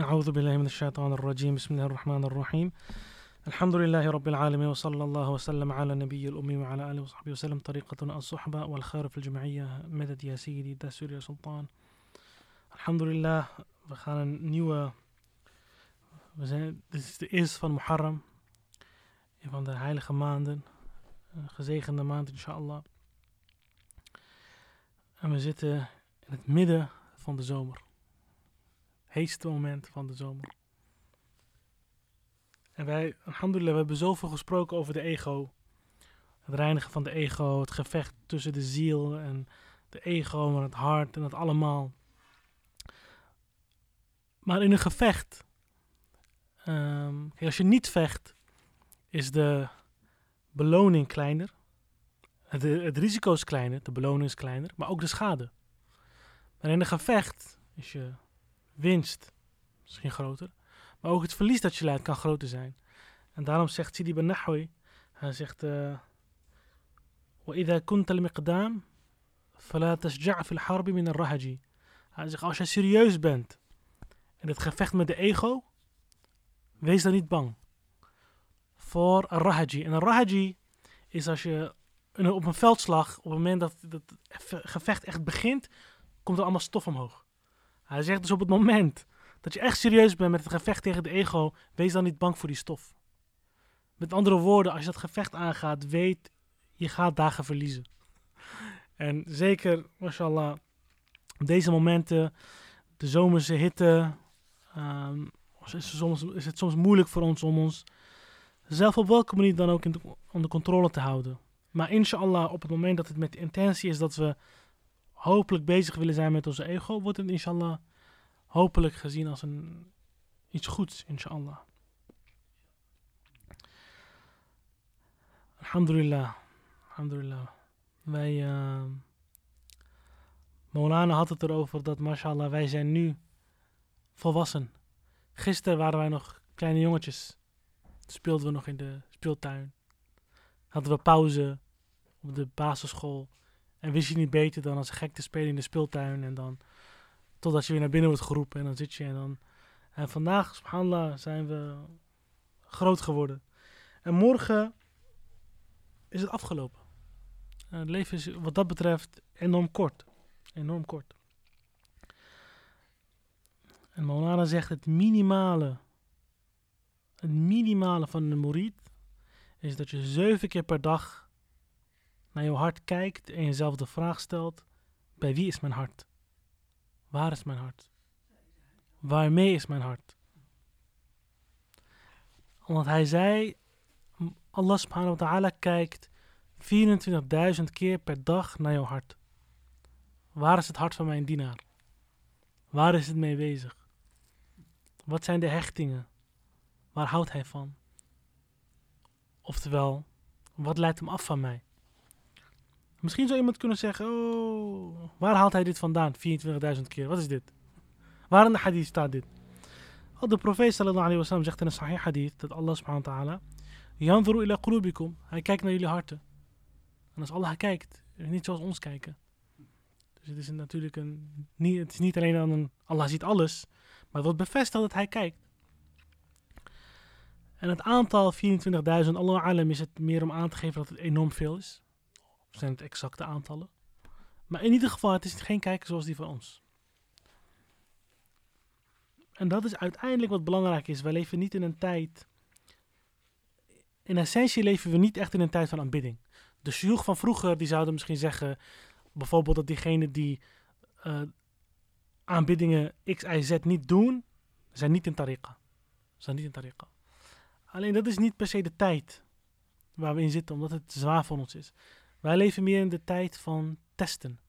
أعوذ بالله من الشيطان الرجيم. بسم الله الرحمن الرحيم. الحمد لله رب العالمين وصلى الله وسلم على نبي الأمي وعلى آله وصحبه وسلم. طريقتنا الصحبة والخير في الجمعية مدد يا سيدي دستور يا سلطان. الحمد لله. we gaan een nieuwe we is de eerste van Muharram. Een van de heilige maanden. Een gezegende maand inshallah. En we zitten in het midden van de zomer. Heetste moment van de zomer. En wij, alhamdulillah, we hebben zoveel gesproken over de ego. Het reinigen van de ego, het gevecht tussen de ziel en de ego en het hart en het allemaal. Maar in een gevecht, ehm, als je niet vecht, is de beloning kleiner. Het, het risico is kleiner, de beloning is kleiner, maar ook de schade. Maar in een gevecht is je winst misschien groter. Maar ook het verlies dat je leidt kan groter zijn. En daarom zegt Sidi Ben Nahwi, hij zegt... وإذا كنت المقدام فلا تشجع في الحرب من الرهج. Hij zegt, als je serieus bent in het gevecht met de ego, wees dan niet bang voor een rahaji. En een rahaji is als je op een veldslag, op het moment dat het gevecht echt begint, komt er allemaal stof omhoog. Hij zegt dus op het moment dat je echt serieus bent met het gevecht tegen de ego, wees dan niet bang voor die stof. Met andere woorden, als je dat gevecht aangaat, weet je gaat dagen verliezen. En zeker, mashallah, op deze momenten, de zomerse hitte, um, is, het soms, is het soms moeilijk voor ons om ons zelf op welke manier dan ook onder controle te houden. Maar inshallah, op het moment dat het met de intentie is dat we hopelijk bezig willen zijn met onze ego, wordt het inshallah hopelijk gezien als een, iets goeds, inshallah. Alhamdulillah. Alhamdulillah. Wij, uh, had het erover dat, mashallah, wij zijn nu volwassen. Gisteren waren wij nog kleine jongetjes. Speelden we nog in de speeltuin. Hadden we pauze op de basisschool. En wist je niet beter dan als gek te spelen in de speeltuin. En dan totdat je weer naar binnen wordt geroepen. En dan zit je en dan... En vandaag, subhanallah, zijn we groot geworden. En morgen is het afgelopen. het leven is wat dat betreft enorm kort. Enorm kort. En Maulana zegt het minimale, het minimale van een murid is dat je zeven keer per dag naar je hart kijkt en jezelf de vraag stelt: bij wie is mijn hart? Waar is mijn hart? Waarmee is mijn hart? Omdat hij zei: Allah subhanahu wa ta'ala kijkt 24.000 keer per dag naar jouw hart. Waar is het hart van mijn dienaar? Waar is het mee bezig? Wat zijn de hechtingen? Waar houdt hij van? Oftewel, wat leidt hem af van mij? Misschien zou iemand kunnen zeggen, oh, waar haalt hij dit vandaan? 24.000 keer, wat is dit? Waar in de hadith staat dit? Oh, de profeet sallallahu alayhi wa sallam zegt in een sahih hadith dat Allah subhanahu wa ta'ala. Hij kijkt naar jullie harten. En als Allah kijkt, niet zoals ons kijken. Dus het is natuurlijk een, niet, het is niet alleen aan een, Allah ziet alles, maar het wordt bevestigd dat hij kijkt. En het aantal 24.000, Allah alam is het meer om aan te geven dat het enorm veel is zijn het exacte aantallen. Maar in ieder geval, het is geen kijker zoals die van ons. En dat is uiteindelijk wat belangrijk is. Wij leven niet in een tijd. In essentie leven we niet echt in een tijd van aanbidding. De shuyukh van vroeger, die zouden misschien zeggen. Bijvoorbeeld dat diegenen die uh, aanbiddingen X, Y, Z niet doen, zijn niet in tariqa. Zijn niet in tariqa. Alleen dat is niet per se de tijd waar we in zitten, omdat het zwaar voor ons is. Wij leven meer in de tijd van testen.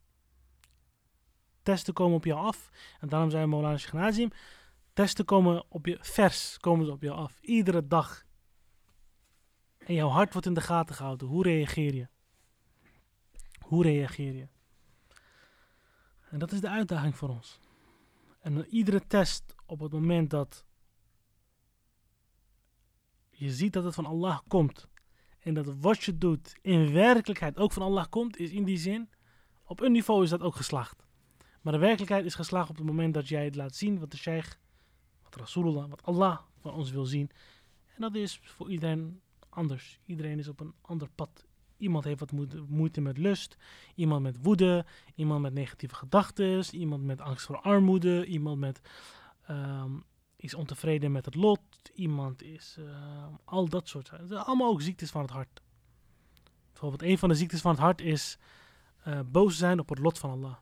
Testen komen op jou af. En daarom zijn we Sheikh Testen komen op je vers, komen ze op jou af. Iedere dag. En jouw hart wordt in de gaten gehouden. Hoe reageer je? Hoe reageer je? En dat is de uitdaging voor ons. En iedere test op het moment dat je ziet dat het van Allah komt en dat wat je doet in werkelijkheid ook van Allah komt, is in die zin, op een niveau is dat ook geslaagd. Maar de werkelijkheid is geslaagd op het moment dat jij het laat zien wat de sheikh, wat Rasulullah, wat Allah van ons wil zien. En dat is voor iedereen anders. Iedereen is op een ander pad. Iemand heeft wat moeite- met lust, iemand met woede, iemand met negatieve gedachten, iemand met angst voor armoede, iemand met, ehm, is ontevreden met het lot, iemand is ehm, al dat soort zaken. Het zijn allemaal ook ziektes van het hart. Bijvoorbeeld, een van de ziektes van het hart is eh, boos zijn op het lot van Allah.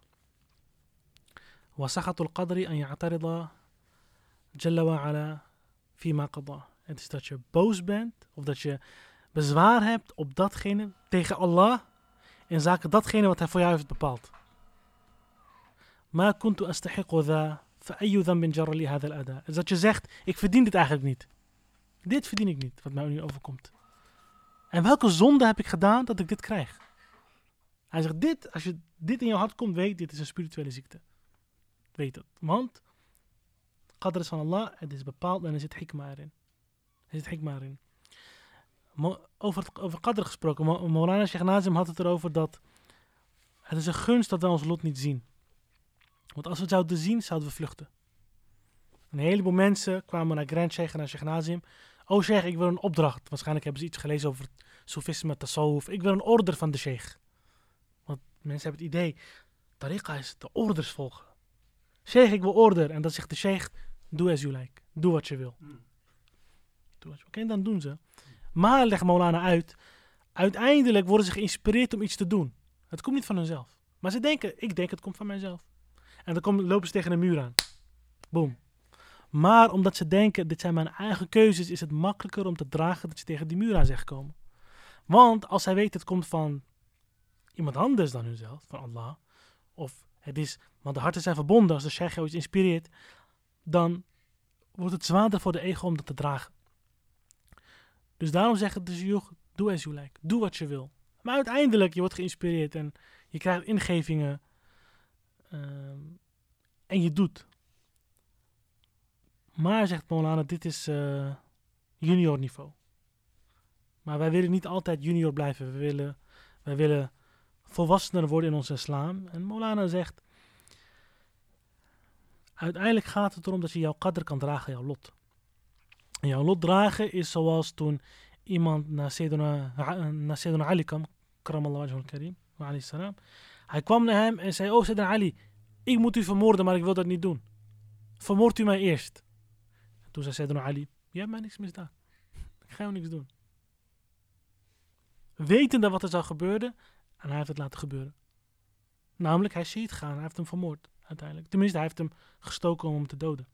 Wasagatul qadri an ya'tarida jalla wa ala fima qada. Het is dat je boos bent of dat je bezwaar hebt op datgene tegen Allah in zaken datgene wat hij voor jou heeft bepaald. Ma kuntu astahiqu dha فأي ذنب جر لي هذا الأداء. Dus dat je zegt, ik verdien dit eigenlijk niet. Dit verdien ik niet, wat mij nu overkomt. En welke zonde heb ik gedaan dat ik dit krijg? Hij zegt, dit, als je dit in je hart komt, weet, dit is een spirituele ziekte. Weet het. Want, qadr is van Allah, het is bepaald en er zit hikma erin. Er zit hikma erin. Mo- Over, het- over qadr gesproken, Mo- Maulana Sheikh Nazim had het erover dat het is een gunst dat wij ons lot niet zien. Want als we het zouden zien, zouden we vluchten. Een heleboel mensen kwamen naar Grand Sheikh en naar Sheikh Nazim. Oh Sheikh, ik wil een opdracht. Waarschijnlijk hebben ze iets gelezen over Soefisme, Tasawuf. Ik wil een order van de Sheikh. Want mensen hebben het idee, tariqa is de orders volgen. Sheikh, ik wil order. En dan zegt de Sheikh, doe as you like. Doe wat je wil. Doe wat je- Oké, dan doen ze. Maar, legt Maulana uit, uiteindelijk worden ze geïnspireerd om iets te doen. Het komt niet van hunzelf. Maar ze denken, ik denk het komt van mijzelf. En dan komen, lopen ze tegen een muur aan. Boom. Maar omdat ze denken, dit zijn mijn eigen keuzes, is het makkelijker om te dragen dat ze tegen die muur aan zijn gekomen. Want als zij weten het komt van iemand anders dan hunzelf, van Allah, of het is, want de harten zijn verbonden, als de sheikh jou iets inspireert, dan wordt het zwaarder voor de ego om dat te dragen. Dus daarom zeggen de joh, doe as you like, doe wat je wil. Maar uiteindelijk, je wordt geïnspireerd en je krijgt ingevingen ehm, en je doet. Maar, zegt Molana, dit is eh, junior niveau. Maar wij willen niet altijd junior blijven. We willen, wij willen volwassener worden in ons islam. En Molana zegt, uiteindelijk gaat het erom dat je jouw qadr kan dragen, jouw lot. En jouw lot dragen is zoals toen iemand naar Sayyidina Ali kwam, karamallahu wajhul karim, salam. Hij kwam naar hem en zei, oh Sayyidina Ali, ik moet u vermoorden, maar ik wil dat niet doen. Vermoord u mij eerst. Toen zei Sayyidina Ali, je hebt mij niks misdaan. Ik ga jou niks doen. Wetende wat er zou gebeuren, en hij heeft het laten gebeuren. Namelijk, hij shahid gegaan, hij heeft hem vermoord, uiteindelijk. Tenminste, hij heeft hem gestoken om hem te doden.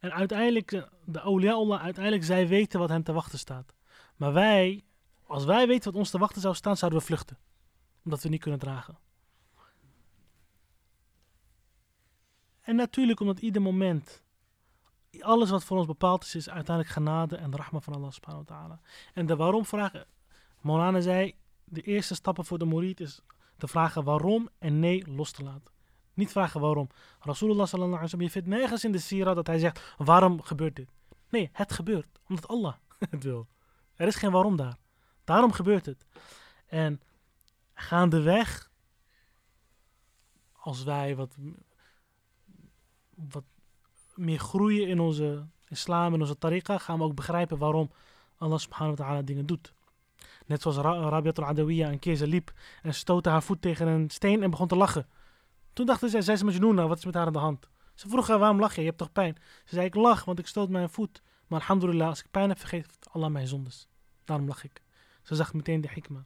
En uiteindelijk, eh, de awliya Allah, uiteindelijk, zij weten wat hen te wachten staat. Maar wij, als wij weten wat ons te wachten zou staan, zouden we vluchten. Omdat we niet kunnen dragen. En natuurlijk, omdat ieder moment, alles wat voor ons bepaald is, is uiteindelijk genade en rahma van Allah subhanahu wa ta'ala. En de waarom vragen, Molana zei, de eerste stappen voor de murid is te vragen waarom en nee los te laten. Niet vragen waarom. Rasulullah sallallahu alaihi wasallam, je vindt nergens in de sira dat hij zegt, waarom gebeurt dit? Nee, het gebeurt, omdat Allah het wil. Er is geen waarom daar. Daarom gebeurt het. En gaandeweg, als wij wat, wat meer groeien in onze islam en onze tariqa, gaan we ook begrijpen waarom Allah subhanahu wa ta'ala dingen doet. Net zoals Ra Rabiat al-Adawiyya een keer ze liep en stootte haar voet tegen een steen en begon te lachen. Toen dachten zij, zij is wat is met haar aan de hand? Ze vroeg haar, waarom lach je? Je hebt toch pijn? Ze zei, ik lach, want ik stoot mijn voet. Maar alhamdulillah, als ik pijn heb, vergeeft Allah mijn zondes. Daarom lach ik. Ze zag meteen de hikma.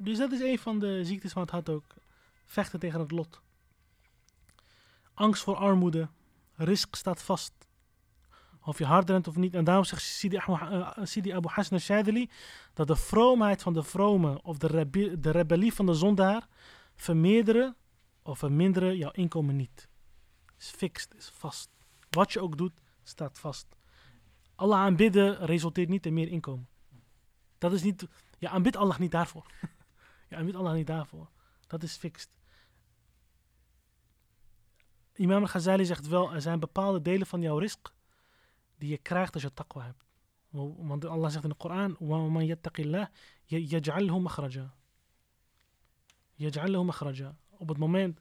Dus dat is een van de ziektes van het hart ook. Vechten tegen het lot. Angst voor armoede. Risk staat vast. Of je hard rent of niet. En daarom zegt Sidi, uh, Sidi Abu Hassan al-Shadili dat de vroomheid van de vrome of de, de rebellie van de zondaar vermeerderen of verminderen jouw inkomen niet. Is fixed, is vast. Wat je ook doet, staat vast. Allah aanbidden resulteert niet in meer inkomen. Dat is niet, je aanbidt Allah niet daarvoor. je aanbidt Allah niet daarvoor. Dat is fixed. Imam al-Ghazali zegt wel, er zijn bepaalde delen van jouw risk die je krijgt als je taqwa hebt. Want Allah zegt in de Koran, وَمَنْ يَتَّقِ اللَّهِ يَجْعَلْهُ مَخْرَجًا يَجْعَلْهُ مَخْرَجًا Op het moment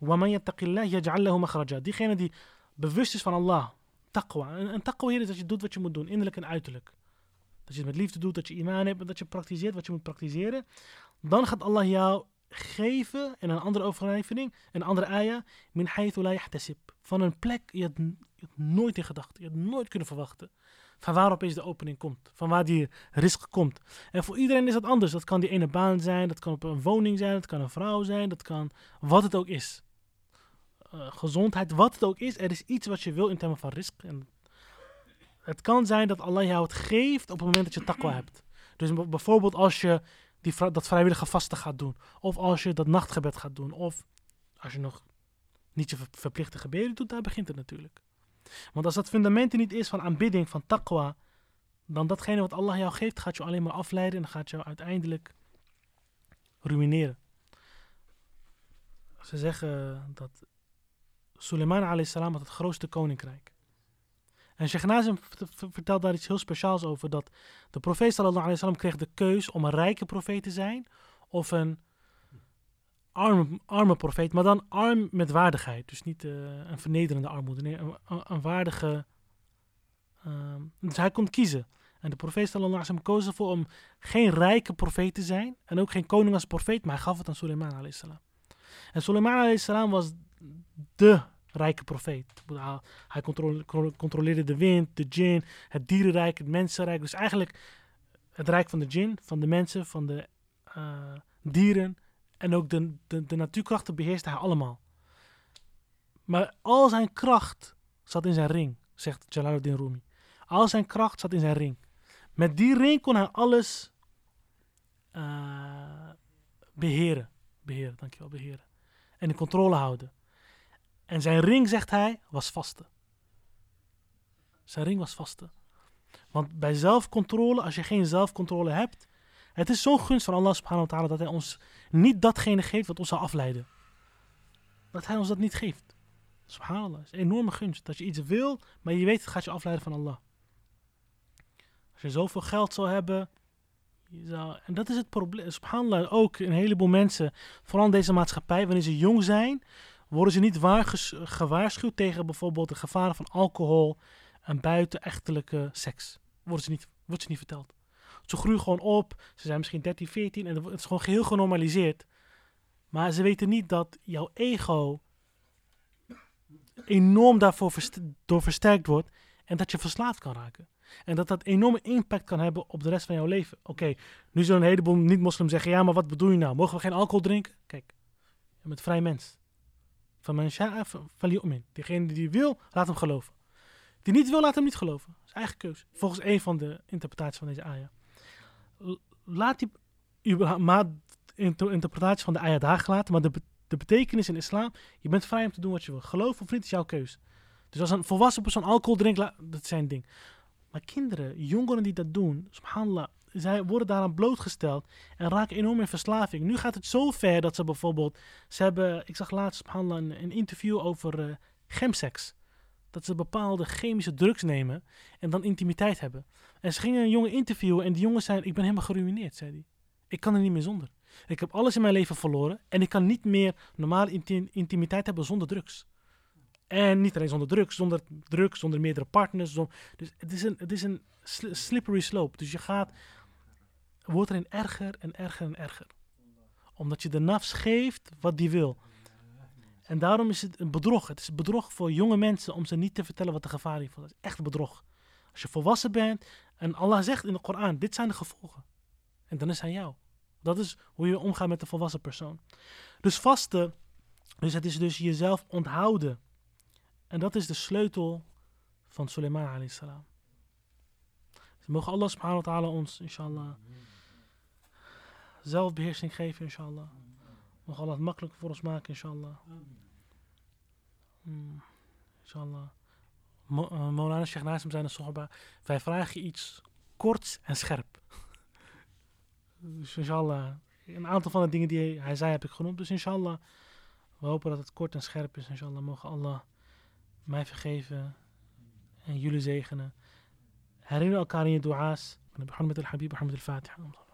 وَمَنْ يَتَّقِ اللَّهِ يَجْعَلْ لَهُ مَخْرَجًا. Diegene die bewust is van Allah. Taqwa. En, en taqwa hier is dat je doet wat je moet doen. Innerlijk en uiterlijk. Dat je het met liefde doet, dat je imaan hebt. en Dat je praktiseert wat je moet praktiseren. Dan gaat Allah jou geven, in een andere overlevering, een andere ayah, min haythu la. Van een plek, je had, je had nooit in gedachten, je had nooit kunnen verwachten. Van waar opeens de opening komt, van waar die risk komt. En voor iedereen is dat anders. Dat kan die ene baan zijn, dat kan op een woning zijn, dat kan een vrouw zijn, dat kan wat het ook is. Uh, gezondheid, wat het ook is, er is iets wat je wil in termen van risk. En het kan zijn dat Allah jou het geeft op het moment dat je takwa hebt. Dus bijvoorbeeld als je die, dat vrijwillige vaste gaat doen. Of als je dat nachtgebed gaat doen. Of als je nog niet je verplichte gebeden doet, daar begint het natuurlijk. Want als dat fundament er niet is van aanbidding, van taqwa, dan datgene wat Allah jou geeft, gaat je alleen maar afleiden en gaat jou uiteindelijk ruïneren. Ze zeggen dat Suleiman a.s. had het grootste koninkrijk. En Sheikh vertelt daar iets heel speciaals over. Dat de profeet sallallahu alaihi wasallam kreeg de keus om een rijke profeet te zijn. Of een arme, arme profeet. Maar dan arm met waardigheid. Dus niet uh, een vernederende armoede. Nee, een, een waardige... Uh, dus hij kon kiezen. En de profeet sallallahu alaihi wasallam koos ervoor om geen rijke profeet te zijn. En ook geen koning als profeet. Maar hij gaf het aan Suleiman alaihi salam. En Suleiman alaihi salam was de rijke profeet. Hij controleerde de wind, de djinn, het dierenrijk, het mensenrijk. Dus eigenlijk het rijk van de djinn, van de mensen, van de uh, dieren. En ook de, de, de natuurkrachten beheerste hij allemaal. Maar al zijn kracht zat in zijn ring, zegt Jalaluddin Rumi. Al zijn kracht zat in zijn ring. Met die ring kon hij alles uh, beheren. Beheren, dankjewel, beheren. En in controle houden. En zijn ring, zegt hij, was vaste. Zijn ring was vaste. Want bij zelfcontrole, als je geen zelfcontrole hebt, het is zo'n gunst van Allah subhanahu wa ta'ala dat hij ons niet datgene geeft wat ons zal afleiden. Dat hij ons dat niet geeft. Subhanallah, is een enorme gunst. Dat je iets wil, maar je weet het gaat je afleiden van Allah. Als je zoveel geld zou hebben, zou, en dat is het probleem. Subhanallah, ook een heleboel mensen, vooral in deze maatschappij, wanneer ze jong zijn, worden ze niet gewaarschuwd tegen bijvoorbeeld de gevaren van alcohol en buitenechtelijke seks. Worden ze niet, wordt ze niet verteld. Ze groeien gewoon op, ze zijn misschien 13, 14 en het is gewoon geheel genormaliseerd. Maar ze weten niet dat jouw ego enorm daarvoor door versterkt wordt en dat je verslaafd kan raken. En dat dat enorme impact kan hebben op de rest van jouw leven. Oké, nu zullen een heleboel niet-moslims zeggen: ja, maar wat bedoel je nou? Mogen we geen alcohol drinken? Kijk, je bent vrij mens. Van man sha'a falyu'min. Degene die wil, laat hem geloven. Die niet wil, laat hem niet geloven. Dat is eigen keuze. Volgens een van de interpretaties van deze ayah. Laat die interpretatie van de ayah daar gelaten, maar de, de betekenis in islam, je bent vrij om te doen wat je wil. Geloof of niet is jouw keus. Dus als een volwassen persoon alcohol drinkt, dat zijn ding. Maar kinderen, jongeren die dat doen, subhanallah, zij worden daaraan blootgesteld en raken enorm in verslaving. Nu gaat het zo ver dat ze bijvoorbeeld, ze hebben, ik zag laatst een, een interview over uh. Dat ze bepaalde chemische drugs nemen en dan intimiteit hebben. En ze gingen een jongen interviewen en die jongen zei, ik ben helemaal geruineerd, zei hij. Ik kan er niet meer zonder. Ik heb alles in mijn leven verloren en ik kan niet meer normale intimiteit hebben zonder drugs. En niet alleen zonder drugs, zonder drugs, zonder meerdere partners. dus het is, een, het is een slippery slope. Dus je gaat wordt erin erger en erger en erger. Omdat je de nafs geeft wat die wil. En daarom is het een bedrog. Het is bedrog voor jonge mensen om ze niet te vertellen wat de gevaar hiervan is. Echt bedrog. Als je volwassen bent en Allah zegt in de Koran, dit zijn de gevolgen. En dan is hij jou. Dat is hoe je omgaat met de volwassen persoon. Dus vasten, dus het is dus jezelf onthouden. En dat is de sleutel van Suleiman alayhi salam. Dus mogen Allah subhanahu wa ta'ala ons, inshallah zelfbeheersing geven, inshallah. Mag Allah het makkelijk voor ons maken, inshallah. Hmm, inshallah. Mo uh, Maulana Sheikh Nasim zijn sahaba. Wij vragen iets kort en scherp. dus inshallah. Een aantal van de dingen die hij zei heb ik genoemd. Dus inshallah. We hopen dat het kort en scherp is. Inshallah mogen Allah mij vergeven en jullie zegenen. Herinner elkaar in je dua's. Met al-Habib Muhammad al-Fatiha.